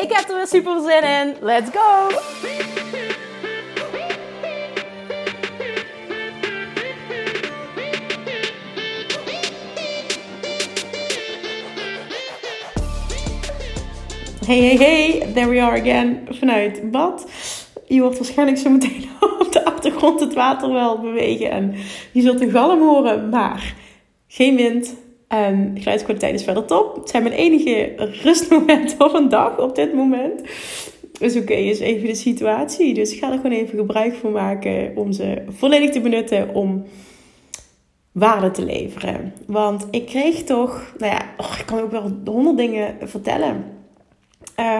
Ik heb er weer super zin in. Let's go! Hey, hey, hey, there we are again vanuit bad. Je hoort waarschijnlijk zo meteen op de achtergrond het water wel bewegen en je zult een galm horen, maar geen wind en geluidskwaliteit is verder top. Het zijn mijn enige rustmomenten op een dag op dit moment. Dus oké, is even de situatie. Dus ik ga er gewoon even gebruik van maken om ze volledig te benutten om waarde te leveren. Want ik kreeg toch, nou ja, oh, ik kan ook wel honderd dingen vertellen.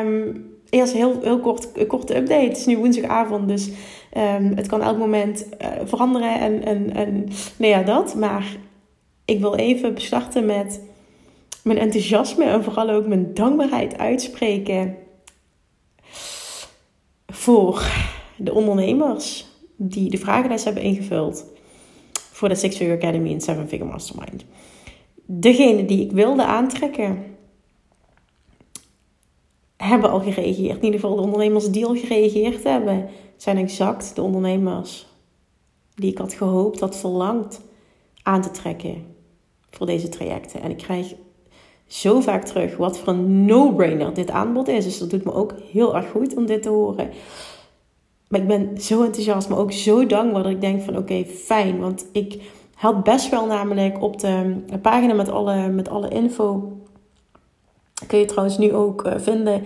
Um, eerst heel, heel kort, korte update. Het is nu woensdagavond, dus um, het kan elk moment uh, veranderen en, en, en nou ja, dat. Maar ik wil even starten met mijn enthousiasme en vooral ook mijn dankbaarheid uitspreken voor de ondernemers die de vragenlijst hebben ingevuld voor de Six Figure Academy en Seven Figure Mastermind. Degene die ik wilde aantrekken, hebben al gereageerd. In ieder geval de ondernemers die al gereageerd hebben, zijn exact de ondernemers die ik had gehoopt, had verlangd aan te trekken voor deze trajecten. En ik krijg zo vaak terug wat voor een no-brainer dit aanbod is. Dus dat doet me ook heel erg goed om dit te horen. Maar ik ben zo enthousiast, maar ook zo dankbaar dat ik denk van oké, fijn. Want ik had best wel namelijk op de pagina met alle, met alle info Kun je trouwens nu ook uh, vinden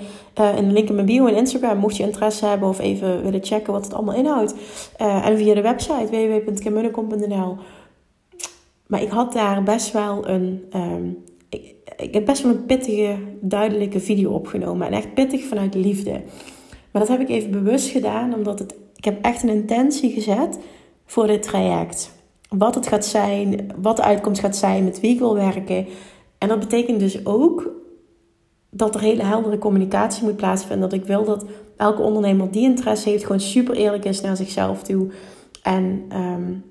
in de link in mijn bio en Instagram. Mocht je interesse hebben of even willen checken wat het allemaal inhoudt. Uh, en via de website www.kimmunnekom.nl. Maar ik had daar best wel een. Um, ik, heb best wel een pittige, duidelijke video opgenomen. En echt pittig vanuit liefde. Maar dat heb ik even bewust gedaan, omdat het, ik heb echt een intentie gezet voor dit traject. Wat het gaat zijn, wat de uitkomst gaat zijn, met wie ik wil werken. En dat betekent dus ook dat er hele heldere communicatie moet plaatsvinden. Dat ik wil dat elke ondernemer die interesse heeft, gewoon super eerlijk is naar zichzelf toe. En um,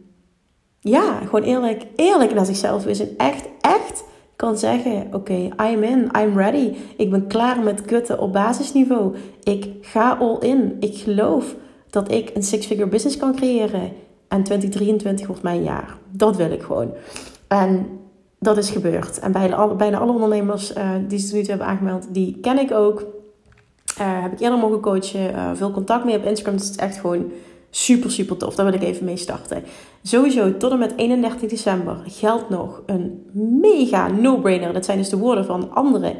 ja, gewoon eerlijk, eerlijk naar zichzelf is. En echt, echt kan zeggen: Oké, I'm in, I'm ready. Ik ben klaar met kutten op basisniveau. Ik ga all in. Ik geloof dat ik een six-figure business kan creëren. En 2023 wordt mijn jaar. Dat wil ik gewoon. En dat is gebeurd. En bijna alle, bijna alle ondernemers uh, die ze nu toe hebben aangemeld, die ken ik ook. Uh, heb ik eerder mogen coachen. Uh, veel contact mee op Instagram. Dus het is echt gewoon super, super tof. Daar wil ik even mee starten. Sowieso tot en met 31 december geldt nog een mega no-brainer. Dat zijn dus de woorden van andere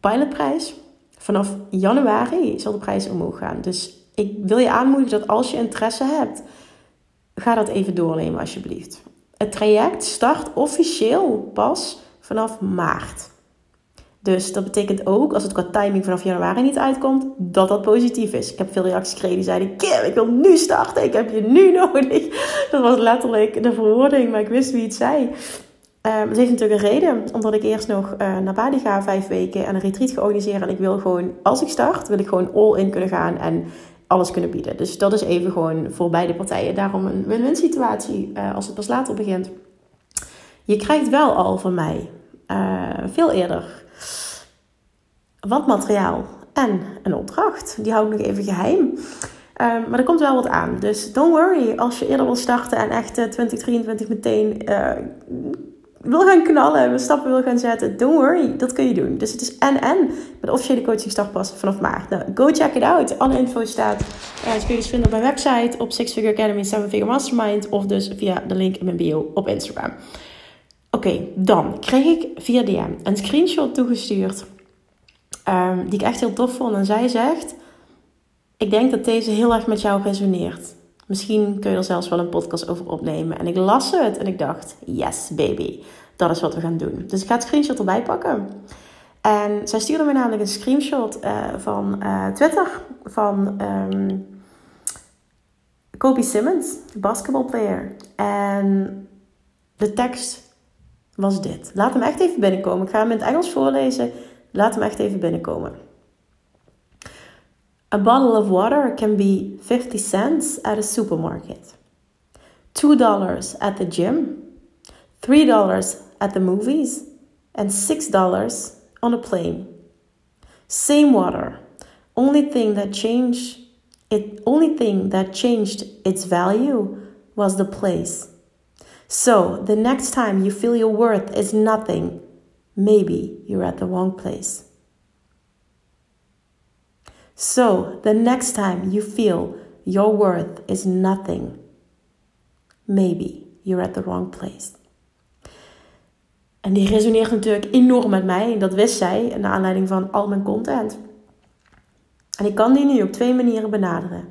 pilotprijs. Vanaf januari zal de prijs omhoog gaan. Dus ik wil je aanmoedigen dat als je interesse hebt, ga dat even doornemen alsjeblieft. Het traject start officieel pas vanaf maart. Dus dat betekent ook, als het qua timing vanaf januari niet uitkomt, dat dat positief is. Ik heb veel reacties gekregen die zeiden: Kim, ik wil nu starten, ik heb je nu nodig. Dat was letterlijk de verwoording, maar ik wist wie het zei. Um, het heeft natuurlijk een reden, omdat ik eerst nog uh, naar Bali ga, vijf weken, en een retreat ga organiseren. En ik wil gewoon, als ik start, wil ik gewoon all in kunnen gaan en alles kunnen bieden. Dus dat is even gewoon voor beide partijen. Daarom een win-win situatie uh, als het pas later begint. Je krijgt wel al van mij uh, veel eerder wat materiaal en een opdracht. Die hou ik nog even geheim. Uh, maar er komt wel wat aan. Dus don't worry als je eerder wil starten en echt 2023 meteen wil gaan knallen, we stappen wil gaan zetten, don't worry, dat kun je doen. Dus het is en-en met de officiële coaching startpas vanaf maart. Nou, go check it out. Alle info staat, uh, je dus vinden op mijn website, op Six Figure Academy, Seven Figure Mastermind, of dus via de link in mijn bio op Instagram. Oké, dan kreeg ik via DM een screenshot toegestuurd, um, die ik echt heel tof vond. En zij zegt, ik denk dat deze heel erg met jou resoneert. Misschien kun je er zelfs wel een podcast over opnemen. En ik las het en ik dacht, yes baby, dat is wat we gaan doen. Dus ik ga het screenshot erbij pakken. En zij stuurde me namelijk een screenshot uh, van uh, Twitter van um, Kobe Simmons, basketbalplayer. En de tekst was dit. Laat hem echt even binnenkomen. Ik ga hem in het Engels voorlezen. Laat hem echt even binnenkomen. A bottle of water can be 50 cents at a supermarket. $2 at the gym. $3 at the movies. And $6 on a plane. Same water. Only thing that changed it only thing that changed its value was the place. So, the next time you feel your worth is nothing, maybe you're at the wrong place. So, the next time you feel your worth is nothing, maybe you're at the wrong place. En die resoneert natuurlijk enorm met mij. En dat wist zij naar aanleiding van al mijn content. En ik kan die nu op twee manieren benaderen.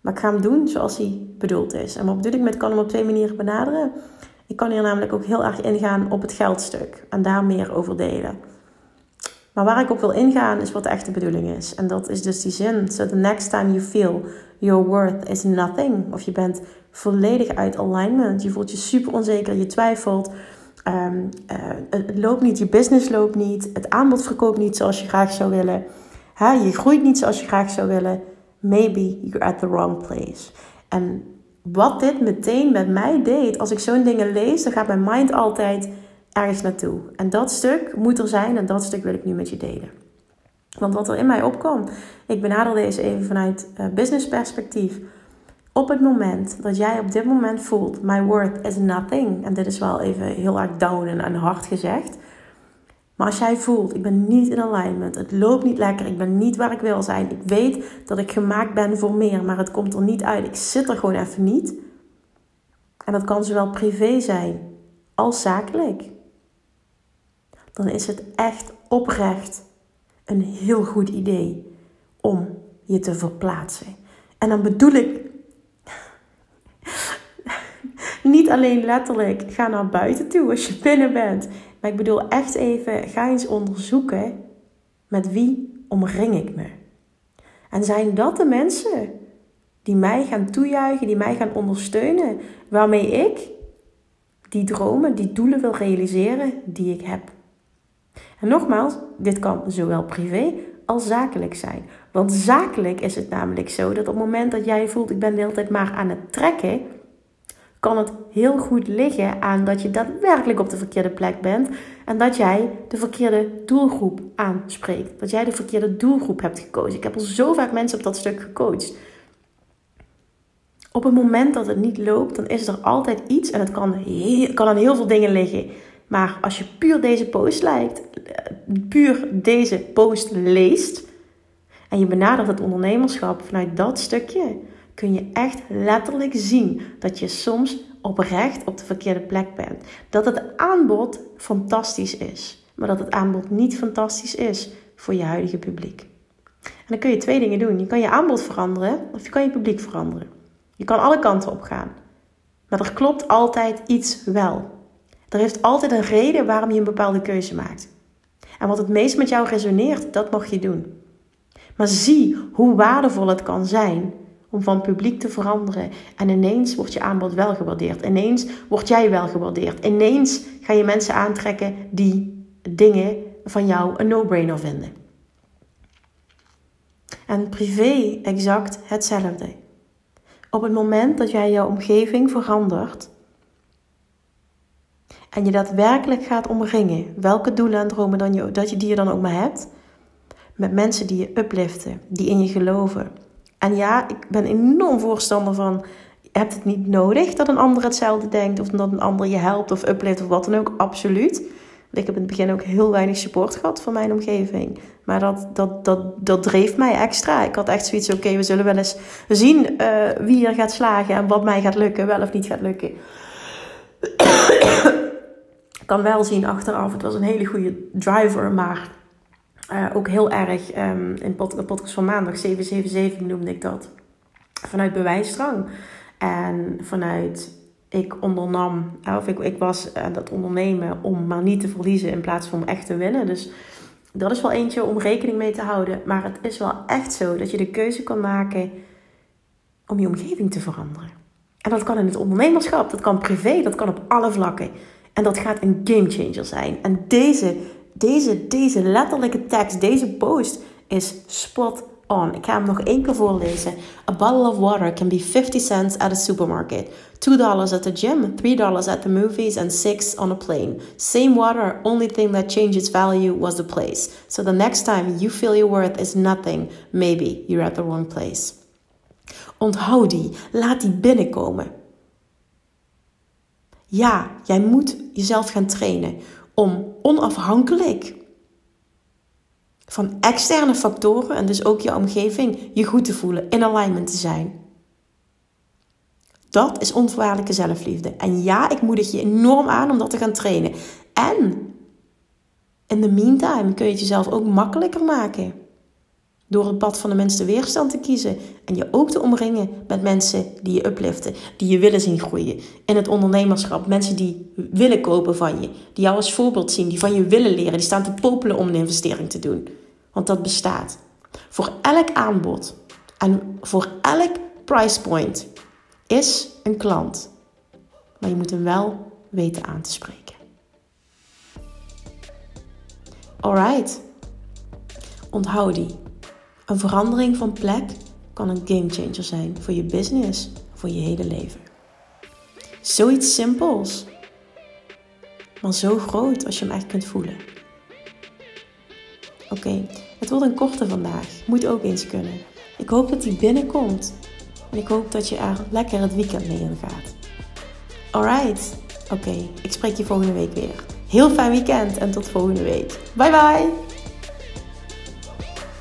Maar ik ga hem doen zoals hij bedoeld is. En wat bedoel ik met kan hem op twee manieren benaderen? Ik kan hier namelijk ook heel erg ingaan op het geldstuk. En daar meer over delen. Maar waar ik op wil ingaan is wat de echte bedoeling is. En dat is dus die zin. So the next time you feel your worth is nothing. Of je bent volledig uit alignment. Je voelt je super onzeker. Je twijfelt. Um, uh, het loopt niet. Je business loopt niet. Het aanbod verkoopt niet zoals je graag zou willen. Je groeit niet zoals je graag zou willen. Maybe you're at the wrong place. En wat dit meteen met mij deed, als ik zo'n dingen lees, dan gaat mijn mind altijd ergens naartoe. En dat stuk moet er zijn en dat stuk wil ik nu met je delen. Want wat er in mij opkwam, ik benader deze even vanuit uh, business perspectief. Op het moment dat jij op dit moment voelt, my worth is nothing. En dit is wel even heel erg down en hard gezegd. Maar als jij voelt, ik ben niet in alignment, het loopt niet lekker, ik ben niet waar ik wil zijn, ik weet dat ik gemaakt ben voor meer, maar het komt er niet uit, ik zit er gewoon even niet. En dat kan zowel privé zijn als zakelijk. Dan is het echt oprecht een heel goed idee om je te verplaatsen. En dan bedoel ik niet alleen letterlijk ga naar buiten toe als je binnen bent. Maar ik bedoel echt even, ga eens onderzoeken met wie omring ik me. En zijn dat de mensen die mij gaan toejuichen, die mij gaan ondersteunen, waarmee ik die dromen, die doelen wil realiseren die ik heb. En nogmaals, dit kan zowel privé als zakelijk zijn. Want zakelijk is het namelijk zo dat op het moment dat jij voelt, ik ben de hele tijd maar aan het trekken, kan het heel goed liggen aan dat je daadwerkelijk op de verkeerde plek bent en dat jij de verkeerde doelgroep aanspreekt. Dat jij de verkeerde doelgroep hebt gekozen. Ik heb al zo vaak mensen op dat stuk gecoacht. Op het moment dat het niet loopt, dan is er altijd iets en het kan, kan aan heel veel dingen liggen. Maar als je puur deze post lijkt, puur deze post leest en je benadert het ondernemerschap vanuit dat stukje, kun je echt letterlijk zien dat je soms oprecht op de verkeerde plek bent. Dat het aanbod fantastisch is, maar dat het aanbod niet fantastisch is voor je huidige publiek. En dan kun je twee dingen doen. Je kan je aanbod veranderen of je kan je publiek veranderen. Je kan alle kanten op gaan. Maar er klopt altijd iets wel. Er heeft altijd een reden waarom je een bepaalde keuze maakt. En wat het meest met jou resoneert, dat mag je doen. Maar zie hoe waardevol het kan zijn om van publiek te veranderen. En ineens wordt je aanbod wel gewaardeerd. Ineens word jij wel gewaardeerd. Ineens ga je mensen aantrekken die dingen van jou een no-brainer vinden. En privé exact hetzelfde. Op het moment dat jij jouw omgeving verandert en je daadwerkelijk gaat omringen, welke doelen en dromen dan je, dat je die je dan ook maar hebt, met mensen die je upliften, die in je geloven, en ja, ik ben enorm voorstander van. Je hebt het niet nodig dat een ander hetzelfde denkt. Of dat een ander je helpt of uplift of wat dan ook. Absoluut. Ik heb in het begin ook heel weinig support gehad van mijn omgeving. Maar dat, dat, dat, dat dreef mij extra. Ik had echt zoiets, oké, we zullen wel eens zien uh, wie er gaat slagen en wat mij gaat lukken, wel of niet gaat lukken. Kan wel zien achteraf, het was een hele goede driver, maar uh, ook heel erg um, in de podcast van maandag 777 noemde ik dat. Vanuit bewijsdrang. En vanuit ik ondernam, of ik, ik was aan het ondernemen om maar niet te verliezen in plaats van echt te winnen. Dus Dat is wel eentje om rekening mee te houden. Maar het is wel echt zo dat je de keuze kan maken om je omgeving te veranderen. En dat kan in het ondernemerschap, dat kan privé, dat kan op alle vlakken. En dat gaat een gamechanger zijn. En deze, deze, deze letterlijke tekst, deze post is spot on. Ik ga hem nog één keer voorlezen. A bottle of water can be 50 cents at a supermarket, $2 at the gym, $3 at the movies, and 6 on a plane. Same water, only thing that changed its value was the place. So the next time you feel your worth is nothing, maybe you're at the wrong place. Onthoud die, laat die binnenkomen. Ja, jij moet jezelf gaan trainen om onafhankelijk van externe factoren en dus ook je omgeving je goed te voelen, in alignment te zijn. Dat is onvoorwaardelijke zelfliefde. En ja, ik moedig je enorm aan om dat te gaan trainen. En in de meantime kun je het jezelf ook makkelijker maken. Door het pad van de minste weerstand te kiezen. En je ook te omringen met mensen die je upliften. Die je willen zien groeien. In het ondernemerschap. Mensen die willen kopen van je. Die jou als voorbeeld zien. Die van je willen leren. Die staan te popelen om een investering te doen. Want dat bestaat. Voor elk aanbod. En voor elk price point. Is een klant. Maar je moet hem wel weten aan te spreken. Alright. Onthoud die. Een verandering van plek kan een gamechanger zijn voor je business, voor je hele leven. Zoiets simpels, maar zo groot als je hem echt kunt voelen. Oké, het wordt een korte vandaag. Moet ook eens kunnen. Ik hoop dat die binnenkomt. En ik hoop dat je er lekker het weekend mee in gaat. Alright. Oké, ik spreek je volgende week weer. Heel fijn weekend en tot volgende week. Bye bye.